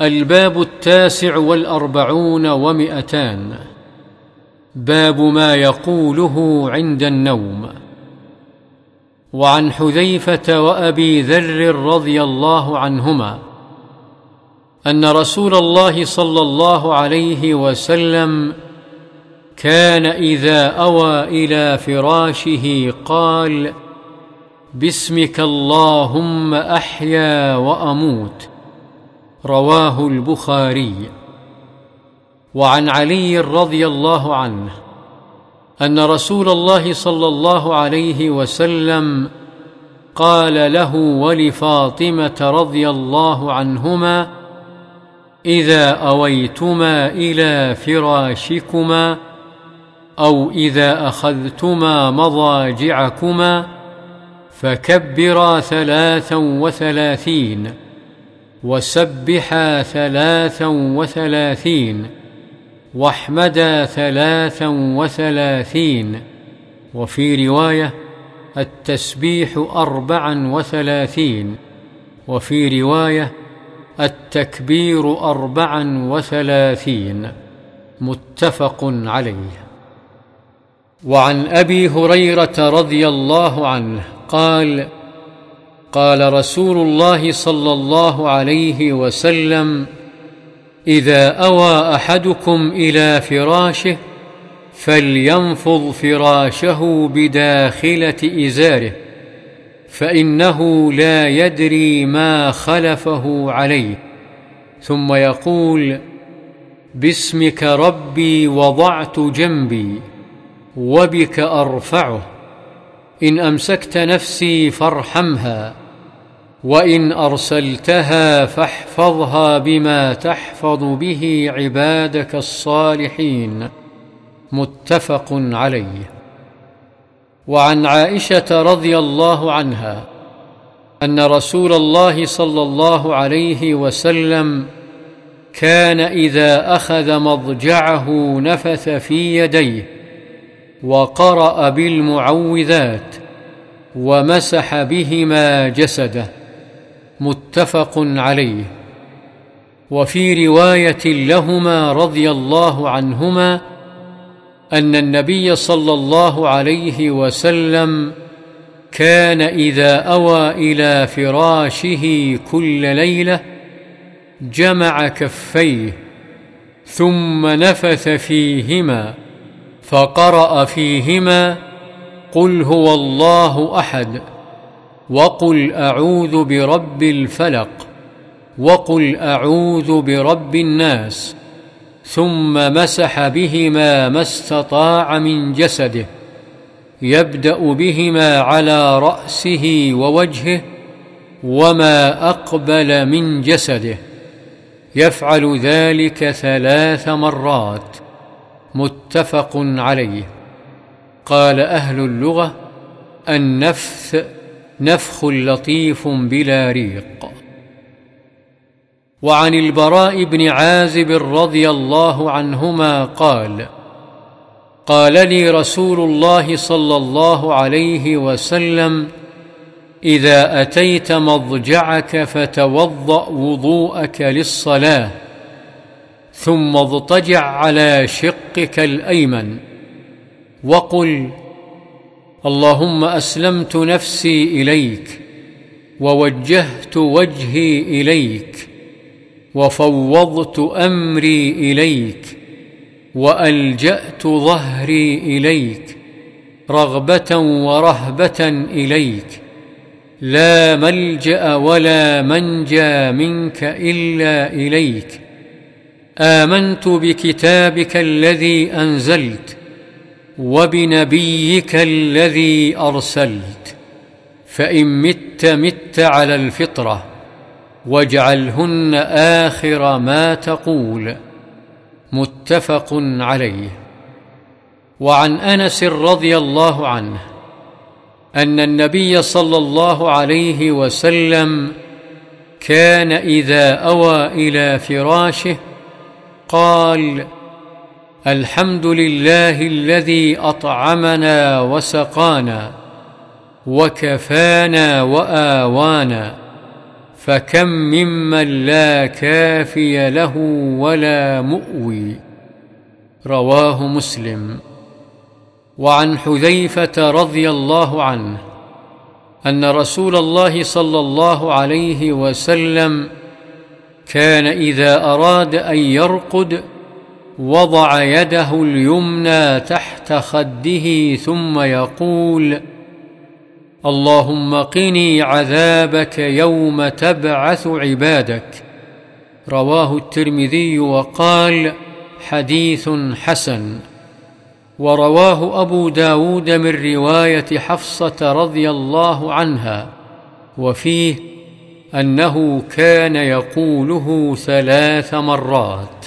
الباب التاسع والأربعون ومئتان. باب ما يقوله عند النوم. وعن حذيفة وأبي ذر رضي الله عنهما أن رسول الله صلى الله عليه وسلم كان إذا أوى إلى فراشه قال باسمك اللهم أحيا وأموت رواه البخاري. وعن علي رضي الله عنه أن رسول الله صلى الله عليه وسلم قال له ولفاطمة رضي الله عنهما إذا أويتما إلى فراشكما أو إذا أخذتما مضاجعكما فكبرا ثلاثا وثلاثين وسبحا ثلاثا وثلاثين واحمدا ثلاثا وثلاثين وفي رواية التسبيح أربعا وثلاثين وفي رواية التكبير أربعا وثلاثين متفق عليه. وعن أبي هريرة رضي الله عنه قال قال رسول الله صلى الله عليه وسلم إذا أوى أحدكم إلى فراشه فلينفض فراشه بداخلة إزاره فإنه لا يدري ما خلفه عليه ثم يقول باسمك ربي وضعت جنبي وبك أرفعه إن أمسكت نفسي فارحمها وإن أرسلتها فاحفظها بما تحفظ به عبادك الصالحين. متفق عليه. وعن عائشة رضي الله عنها أن رسول الله صلى الله عليه وسلم كان إذا أخذ مضجعه نفث في يديه وقرأ بالمعوذات ومسح بهما جسده. متفق عليه. وفي رواية لهما رضي الله عنهما أن النبي صلى الله عليه وسلم كان إذا أوى إلى فراشه كل ليلة جمع كفيه ثم نفث فيهما فقرأ فيهما قل هو الله أحد. وقل اعوذ برب الفلق وقل اعوذ برب الناس ثم مسح بهما ما استطاع من جسده يبدا بهما على راسه ووجهه وما اقبل من جسده يفعل ذلك ثلاث مرات متفق عليه قال أهل اللغة النفث نفخ لطيف بلا ريق. وعن البراء بن عازب رضي الله عنهما قال قال لي رسول الله صلى الله عليه وسلم إذا أتيت مضجعك فتوضأ وضوءك للصلاة ثم اضطجع على شقك الأيمن وقل اللهم أسلمت نفسي إليك ووجهت وجهي إليك وفوضت أمري إليك وألجأت ظهري إليك رغبة ورهبة إليك لا ملجأ ولا منجى منك إلا إليك آمنت بكتابك الذي أنزلت وبنبيك الذي أرسلت فإن مت مت على الفطرة واجعلهن آخر ما تقول متفق عليه. وعن أنس رضي الله عنه أن النبي صلى الله عليه وسلم كان إذا أوى إلى فراشه قال الحمد لله الذي أطعمنا وسقانا وكفانا وآوانا فكم ممن لا كافي له ولا مؤوي رواه مسلم. وعن حذيفة رضي الله عنه أن رسول الله صلى الله عليه وسلم كان إذا أراد أن يرقد وضع يده اليمنى تحت خده ثم يقول اللهم قني عذابك يوم تبعث عبادك. رواه الترمذي وقال حديث حسن. ورواه أبو داود من رواية حفصة رضي الله عنها. وفيه أنه كان يقوله ثلاث مرات.